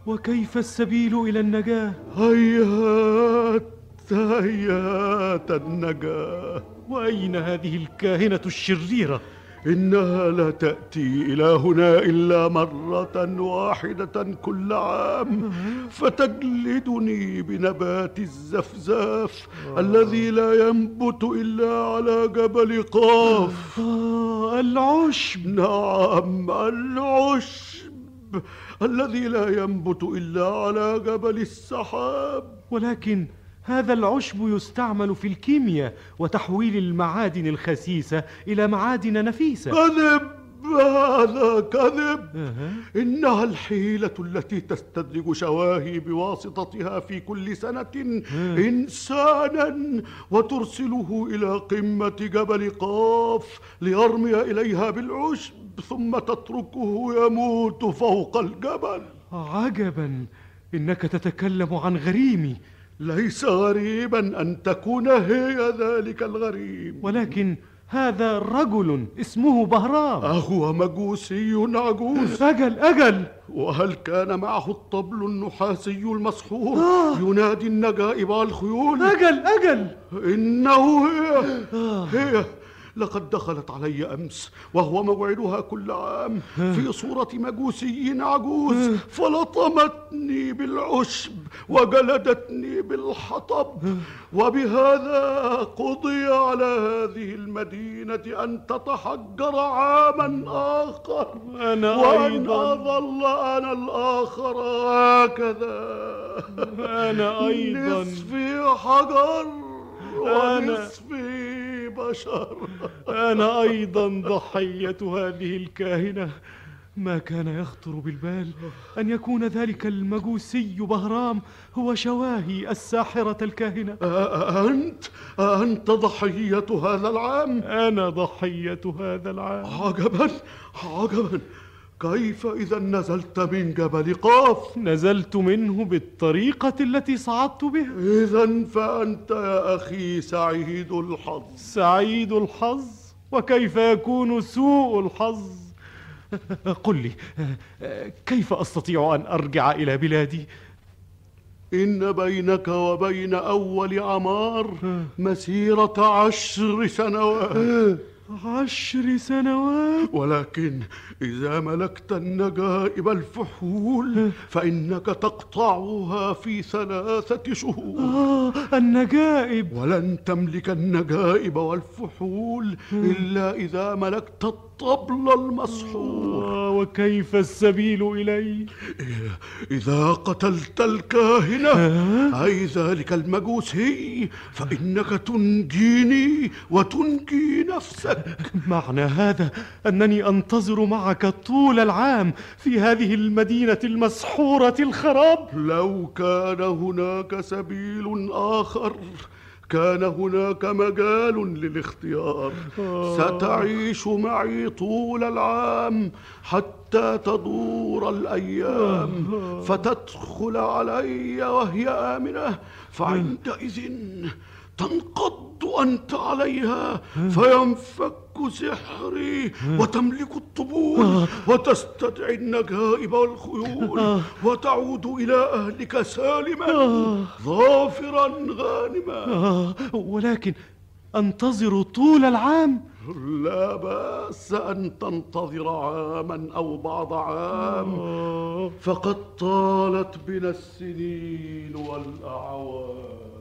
Speaker 4: وكيف السبيل إلى النجاة؟
Speaker 8: هيهات هيهات النجاة.
Speaker 4: وأين هذه الكاهنة الشريرة؟
Speaker 8: إنها لا تأتي إلى هنا إلا مرة واحدة كل عام. فتجلدني بنبات الزفزاف الذي لا ينبت إلا على جبل قاف.
Speaker 4: آه العشب.
Speaker 8: نعم العشب الذي لا ينبت إلا على جبل السحاب.
Speaker 4: ولكن هذا العشب يستعمل في الكيمياء وتحويل المعادن الخسيسة إلى معادن نفيسة.
Speaker 8: كذب هذا كذب إنها الحيلة التي تستدرج شواهي بواسطتها في كل سنة إنسانا وترسله إلى قمة جبل قاف ليرمي إليها بالعشب ثم تتركه يموت فوق الجبل.
Speaker 4: عجبا. إنك تتكلم عن غريمي.
Speaker 8: ليس غريبا أن تكون هي ذلك الغريب.
Speaker 4: ولكن هذا رجل اسمه بهرام.
Speaker 8: أهو مجوسي عجوز.
Speaker 4: أجل أجل.
Speaker 8: وهل كان معه الطبل النحاسي المسحور؟ ينادي النجائب والخيول.
Speaker 4: أجل أجل.
Speaker 8: إنه هي هي. لقد دخلت علي أمس وهو موعدها كل عام في صورة مجوسي عجوز فلطمتني بالعشب وجلدتني بالحطب وبهذا قضي على هذه المدينة أن تتحجر عاما آخر
Speaker 4: أنا
Speaker 8: وأن. أظل أنا الآخر هكذا
Speaker 4: أنا أيضاً.
Speaker 8: نصفي حجر. ونصفي بشر.
Speaker 4: أنا أيضا ضحية هذه الكاهنة. ما كان يخطر بالبال أن يكون ذلك المجوسي بهرام هو شواهي الساحرة الكاهنة.
Speaker 8: أنت أنت ضحية هذا العام.
Speaker 4: أنا ضحية هذا العام.
Speaker 8: عجبا عجبا. كيف إذا نزلت من جبل قاف؟
Speaker 4: نزلت منه بالطريقة التي صعدت بها.
Speaker 8: إذا فأنت يا أخي سعيد الحظ.
Speaker 4: سعيد الحظ؟ وكيف يكون سوء الحظ؟ قل لي كيف أستطيع أن أرجع إلى بلادي؟
Speaker 8: إن بينك وبين أول عمار مسيرة عشر سنوات.
Speaker 4: عشر سنوات.
Speaker 8: ولكن إذا ملكت النجائب الفحول فإنك تقطعها في ثلاثة شهور.
Speaker 4: آه النجائب.
Speaker 8: ولن تملك النجائب والفحول إلا إذا ملكت الطبل المسحور.
Speaker 4: آه وكيف السبيل إليه
Speaker 8: إذا قتلت الكاهنة أي ذلك المجوسي فإنك تنجيني وتنجي نفسك.
Speaker 4: معنى هذا أنني أنتظر معك طول العام في هذه المدينة المسحورة الخراب.
Speaker 8: لو كان هناك سبيل آخر كان هناك مجال للاختيار. ستعيش معي طول العام حتى تدور الأيام. فتدخل علي وهي آمنة. فعندئذ تنقض أنت عليها فينفك سحري وتملك الطبول وتستدعي النجائب والخيول وتعود إلى أهلك سالما ظافرا غانما.
Speaker 4: آه. ولكن أنتظر طول العام؟
Speaker 8: لا بأس أن تنتظر عاما أو بعض عام. فقد طالت بنا السنين والأعوام.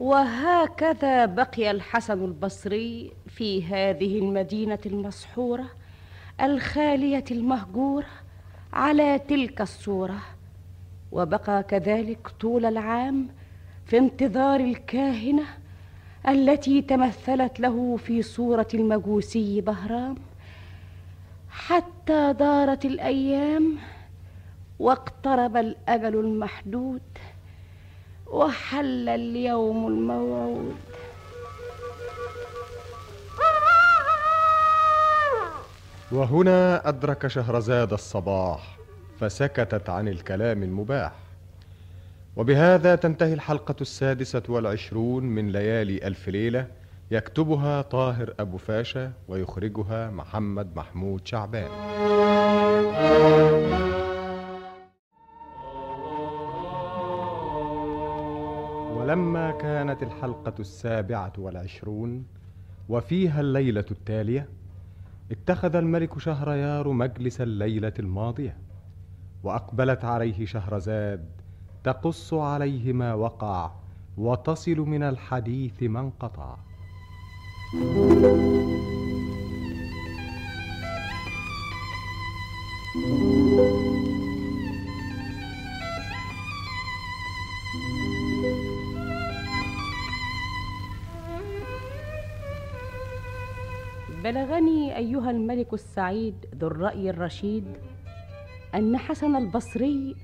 Speaker 3: وهكذا بقي الحسن البصري في هذه المدينة المسحورة الخالية المهجورة على تلك الصورة. وبقى كذلك طول العام في انتظار الكاهنة التي تمثلت له في صورة المجوسي بهرام. حتى دارت الأيام واقترب الأجل المحدود وحل اليوم الموعود.
Speaker 1: وهنا أدرك شهرزاد الصباح فسكتت عن الكلام المباح. وبهذا تنتهي الحلقة السادسة والعشرون من ليالي ألف ليلة يكتبها طاهر أبو فاشا ويخرجها محمد محمود شعبان. ولما كانت الحلقة السابعة والعشرون وفيها الليلة التالية اتخذ الملك شهريار مجلس الليلة الماضية وأقبلت عليه شهرزاد تقص عليه ما وقع وتصل من الحديث ما انقطع.
Speaker 3: بلغني أيها الملك السعيد ذو الرأي الرشيد أن حسن البصري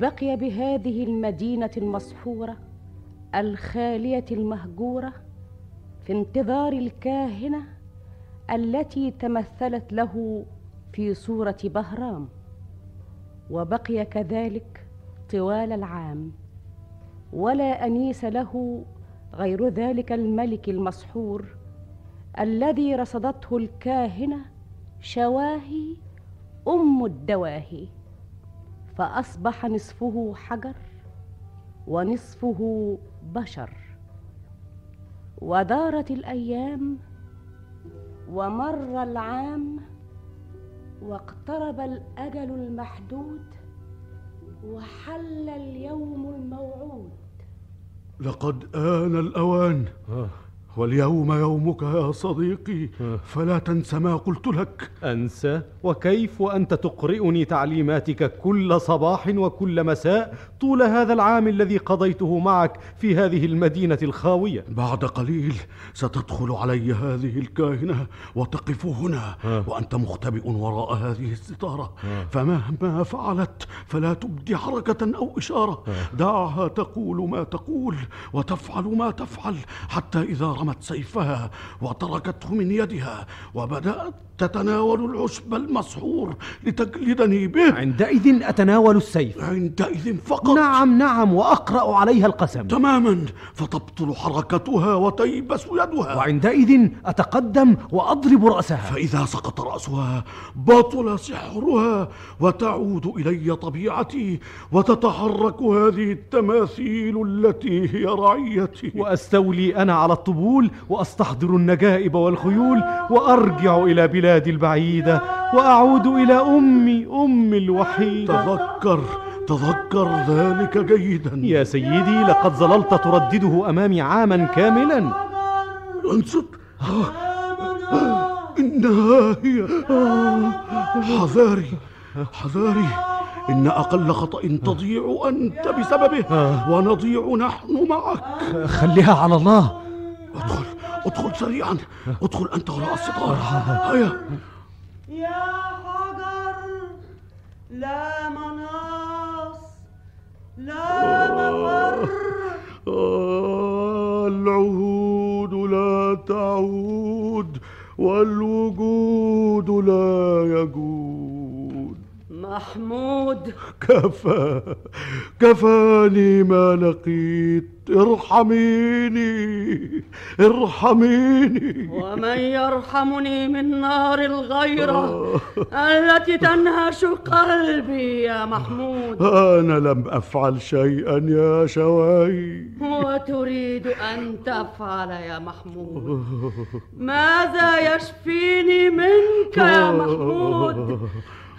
Speaker 3: بقي بهذه المدينة المسحورة الخالية المهجورة في انتظار الكاهنة التي تمثلت له في صورة بهرام وبقي كذلك طوال العام. ولا أنيس له غير ذلك الملك المسحور الذي رصدته الكاهنة شواهي أم الدواهي فأصبح نصفه حجر ونصفه بشر. ودارت الأيام ومر العام واقترب الأجل المحدود وحل اليوم الموعود.
Speaker 8: لقد آن الأوان. واليوم يومك يا صديقي فلا تنس ما قلت لك.
Speaker 4: أنسى وكيف وأنت تقرئني تعليماتك كل صباح وكل مساء طول هذا العام الذي قضيته معك في هذه المدينة الخاوية؟
Speaker 8: بعد قليل ستدخل علي هذه الكاهنة وتقف هنا وأنت مختبئ وراء هذه الستارة. فمهما فعلت فلا تبدي حركة أو إشارة. دعها تقول ما تقول وتفعل ما تفعل حتى إذا رمت سيفها وتركته من يدها وبدأت تتناول العشب المسحور لتجلدني به.
Speaker 4: عندئذ أتناول السيف.
Speaker 8: عندئذ فقط.
Speaker 4: نعم نعم وأقرأ عليها القسم.
Speaker 8: تماما. فتبطل حركتها وتيبس يدها
Speaker 4: وعندئذ أتقدم وأضرب رأسها.
Speaker 8: فإذا سقط رأسها بطل سحرها وتعود إلي طبيعتي وتتحرك هذه التماثيل التي هي رعيتي.
Speaker 4: وأستولي أنا على الطبول وأستحضر النجائب والخيول وأرجع إلى بلادي. البعيدة وأعود إلى أمي أمي الوحيدة.
Speaker 8: تذكر تذكر ذلك جيدا.
Speaker 4: يا سيدي لقد ظللت تردده أمامي عاما كاملا.
Speaker 8: أنصت. إنها هي. حذاري حذاري. إن أقل خطأ تضيع أنت بسببه ونضيع نحن معك.
Speaker 4: خليها على الله.
Speaker 8: ادخل ادخل سريعا. ادخل أنت وراء الستار. هيا.
Speaker 6: يا حجر لا مناص لا مفر.
Speaker 8: العهود لا تعود والوجود لا يجود.
Speaker 6: محمود.
Speaker 8: كفى كفاني ما لقيت ارحميني ارحميني.
Speaker 6: ومن يرحمني من نار الغيرة التي تنهش قلبي يا محمود.
Speaker 8: أنا لم أفعل شيئا يا شواي
Speaker 6: وتريد أن تفعل يا محمود. ماذا يشفيني منك يا محمود؟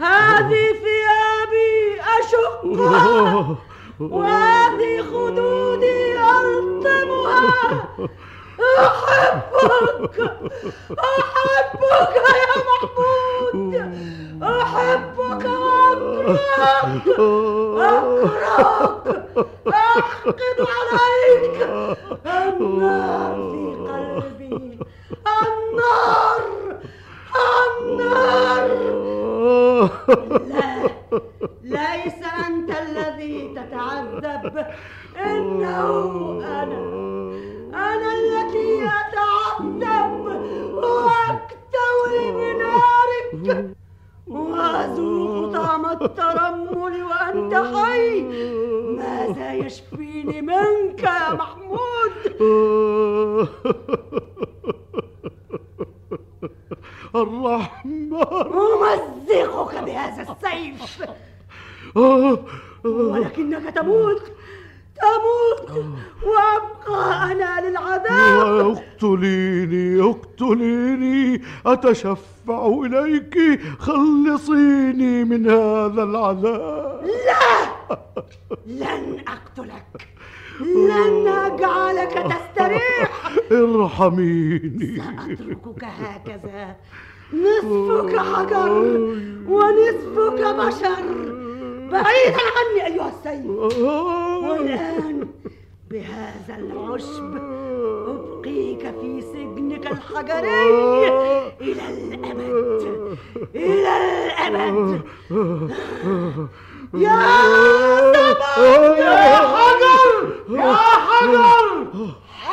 Speaker 6: هذه ثيابي أشقها وهذه خدودي ألطمها أحبك أحبك يا محمود. أحبك وأكرهك. أكرهك. أحقد عليك. النار في قلبي النار النار لا ليس أنت الذي تتعذب. إنه أنا. أنا التي أتعذب. وأكتوي بنارك. وأذوق طعم الترمل وأنت حي. ماذا يشفيني منك يا محمود.
Speaker 8: الرحمن
Speaker 6: أمزقك بهذا السيف ولكنك تموت. تموت. وأبقى أنا للعذاب.
Speaker 8: اقتليني اقتليني أتشفع إليك. خلصيني من هذا العذاب.
Speaker 6: لا! لن أقتلك. لن أجعلك تستريح.
Speaker 8: ارحميني.
Speaker 6: سأتركك هكذا. نصفك حجر ونصفك بشر. بعيدا عني أيها السيد. والآن بهذا العشب
Speaker 9: وأبقيك في سجنك الحجري إلى الأبد. إلى الأبد. يا سبع
Speaker 8: يا حجر يا حجر.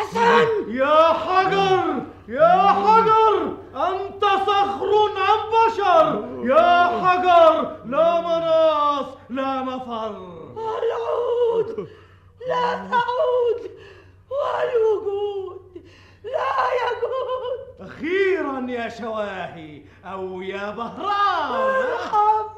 Speaker 9: حسن!
Speaker 8: يا حجر! يا حجر! أنت صخر أم بشر؟ يا حجر! لا مناص لا مفر.
Speaker 9: العود! لا تعود. والوجود لا يجود.
Speaker 8: أخيرا يا شواهي أو يا
Speaker 9: يا ولدي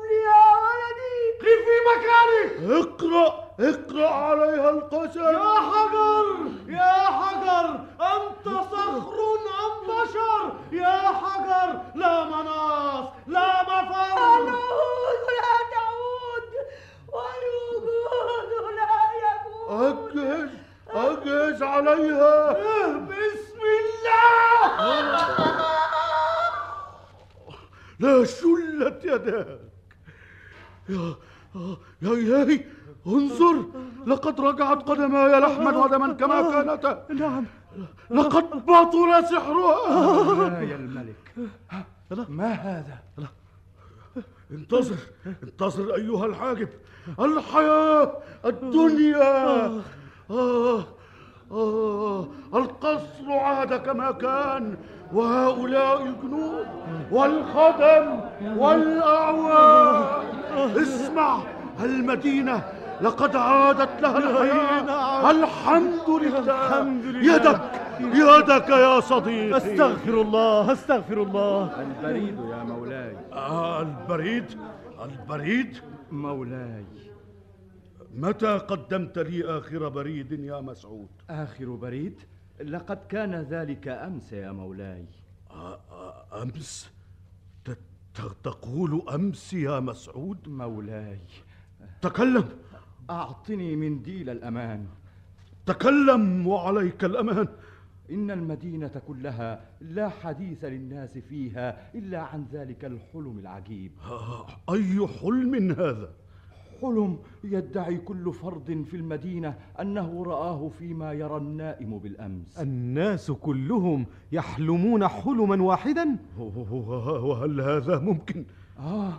Speaker 8: مكانك اقرأ اقرأ عليها القسم. يا حجر يا حجر أنت صخر أم بشر. يا حجر لا مناص لا مفر.
Speaker 9: العود لا تعود والوجود لا يجود
Speaker 8: أجهز أجهز عليها. بسم الله. لا شلت يداك يا يا إلهي انظر لقد رجعت قدماي لحما ودما كما كانتا نعم. لقد بطل سحرها.
Speaker 10: يا الملك. ما هذا؟
Speaker 8: انتظر انتظر أيها الحاجب. الحياة الدنيا. آه آه القصر عاد كما كان. وهؤلاء الجنود والخدم والأعوان اسمع المدينة لقد عادت لها الحياة. الحمد لله. يدك يدك يا صديقي.
Speaker 10: أستغفر الله أستغفر الله.
Speaker 11: البريد يا مولاي.
Speaker 8: آه البريد البريد.
Speaker 11: مولاي.
Speaker 8: متى قدمت لي آخر بريد يا مسعود؟
Speaker 11: آخر بريد؟ لقد كان ذلك أمس يا مولاي.
Speaker 8: آه، آه، أمس؟ تقول أمس يا مسعود؟
Speaker 11: مولاي.
Speaker 8: تكلم!
Speaker 11: أعطني منديل الأمان.
Speaker 8: تكلم وعليك الأمان!
Speaker 11: إن المدينة كلها لا حديث للناس فيها إلا عن ذلك الحلم العجيب.
Speaker 8: آه، أي حلم هذا؟
Speaker 11: حلم يدعي كل فرد في المدينة أنه رآه فيما يرى النائم بالأمس.
Speaker 4: الناس كلهم يحلمون حلما واحدا؟
Speaker 8: وه- وهل هذا ممكن؟
Speaker 11: آه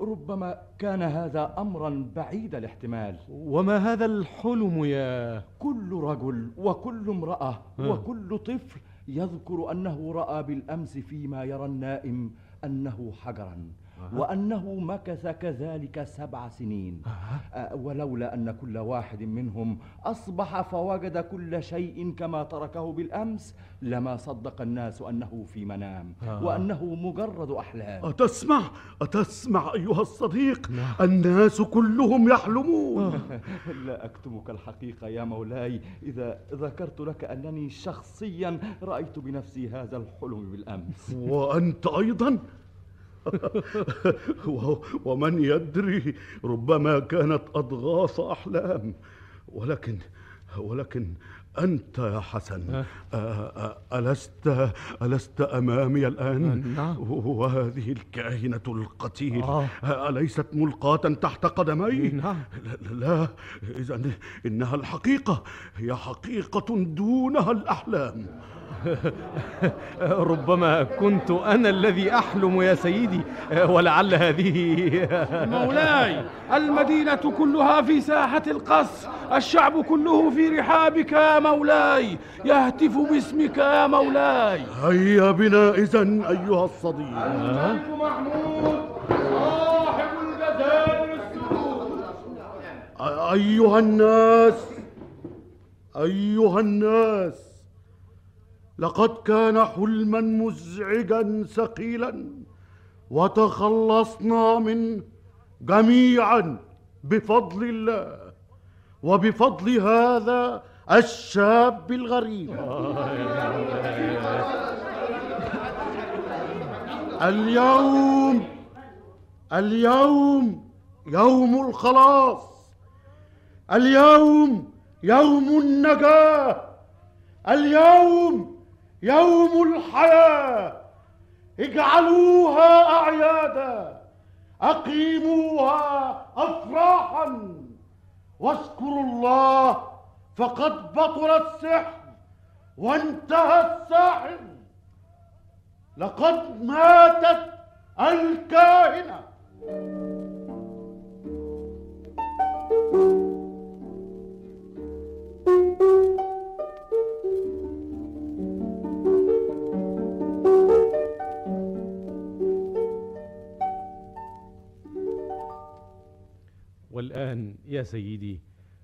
Speaker 11: ربما كان هذا أمرا بعيد الاحتمال.
Speaker 4: وما هذا الحلم يا
Speaker 11: كل رجل وكل امرأة وكل طفل يذكر أنه رأى بالأمس فيما يرى النائم أنه حجرا. وأنه مكث كذلك سبع سنين. آه، ولولا أن كل واحد منهم أصبح فوجد كل شيء كما تركه بالأمس لما صدق الناس أنه في منام. وأنه مجرد أحلام.
Speaker 8: أتسمع؟ أتسمع أيها الصديق؟ الناس كلهم يحلمون.
Speaker 11: لا أكتمك الحقيقة يا مولاي. إذا ذكرت لك أنني شخصيا رأيت بنفسي هذا الحلم بالأمس.
Speaker 8: وأنت أيضا؟ ومن يدري ربما كانت أضغاث أحلام ولكن ولكن أنت يا حسن ألست ألست أمامي الآن
Speaker 4: نعم.
Speaker 8: وهذه الكاهنة القتيل
Speaker 4: آه.
Speaker 8: أليست ملقاة تحت قدمي
Speaker 4: نعم.
Speaker 8: لا, لا إذا إنها الحقيقة هي حقيقة دونها الأحلام
Speaker 4: ربما كنت أنا الذي أحلم يا سيدي ولعل هذه
Speaker 7: مولاي المدينة كلها في ساحة القصر الشعب كله في رحابك يا مولاي يهتف باسمك يا مولاي.
Speaker 8: هيا بنا إذا أيها الصديق.
Speaker 7: محمود صاحب الجزائر السرور
Speaker 8: أيها الناس أيها الناس. لقد كان حلما مزعجا ثقيلا وتخلصنا منه جميعا بفضل الله وبفضل هذا الشاب الغريب. اليوم اليوم يوم الخلاص. اليوم يوم النجاة. اليوم يوم الحياة اجعلوها أعيادا أقيموها أفراحا. واذكروا الله فقد بطل السحر وانتهى الساحر. لقد ماتت الكاهنة.
Speaker 4: يا سيدي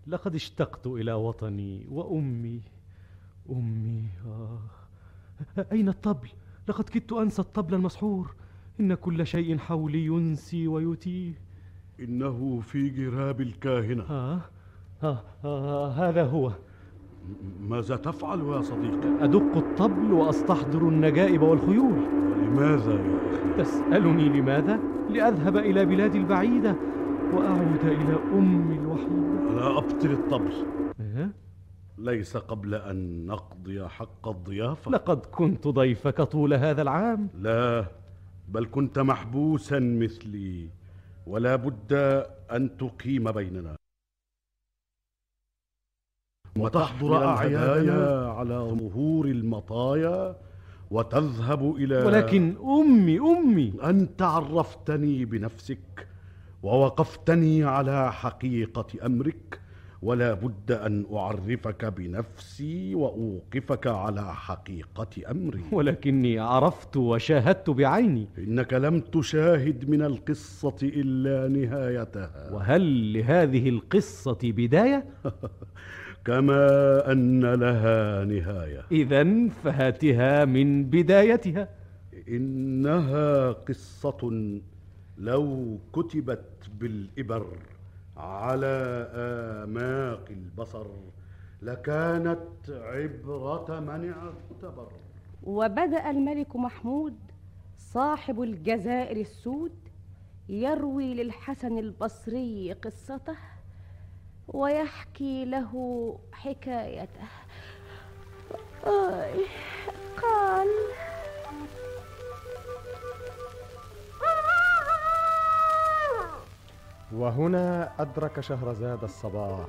Speaker 4: لقد اشتقت إلى وطني وأمي أمي آه. أين الطبل؟ لقد كدت أنسى الطبل المسحور إن كل شيء حولي ينسي ويتيه
Speaker 8: إنه في جراب الكاهنة
Speaker 4: آه. آه. آه. هذا هو
Speaker 8: ماذا تفعل يا صديقي؟
Speaker 4: أدق الطبل وأستحضر النجائب والخيول
Speaker 8: لماذا يا أخي؟
Speaker 4: تسألني لماذا؟ لأذهب إلى بلادي البعيدة وأعود إلى أمي الوحيدة
Speaker 8: لا أبطل الطبل.
Speaker 4: إيه؟
Speaker 8: ليس قبل أن نقضي حق الضيافة.
Speaker 4: لقد كنت ضيفك طول هذا العام.
Speaker 8: لا بل كنت محبوسا مثلي ولا بد أن تقيم بيننا. وتحضر أعيانا على ظهور المطايا وتذهب إلى
Speaker 4: ولكن أمي أمي.
Speaker 8: أنت عرفتني بنفسك ووقفتني على حقيقة أمرك ولا بد أن أعرفك بنفسي وأوقفك على حقيقة أمري.
Speaker 4: ولكني عرفت وشاهدت بعيني.
Speaker 8: إنك لم تشاهد من القصة إلا نهايتها.
Speaker 4: وهل لهذه القصة بداية؟
Speaker 8: كما أن لها نهاية.
Speaker 4: إذا فهاتها من بدايتها.
Speaker 8: إنها قصة لو كتبت بالإبر على آماق البصر لكانت عبرة من اعتبر.
Speaker 3: وبدأ الملك محمود صاحب الجزائر السود يروي للحسن البصري قصته ويحكي له حكايته. قال
Speaker 1: وهنا أدرك شهرزاد الصباح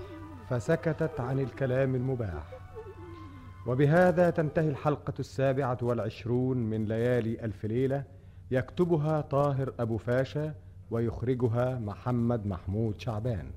Speaker 1: فسكتت عن الكلام المباح. وبهذا تنتهي الحلقة السابعة والعشرون من ليالي ألف ليلة يكتبها طاهر أبو فاشا ويخرجها محمد محمود شعبان.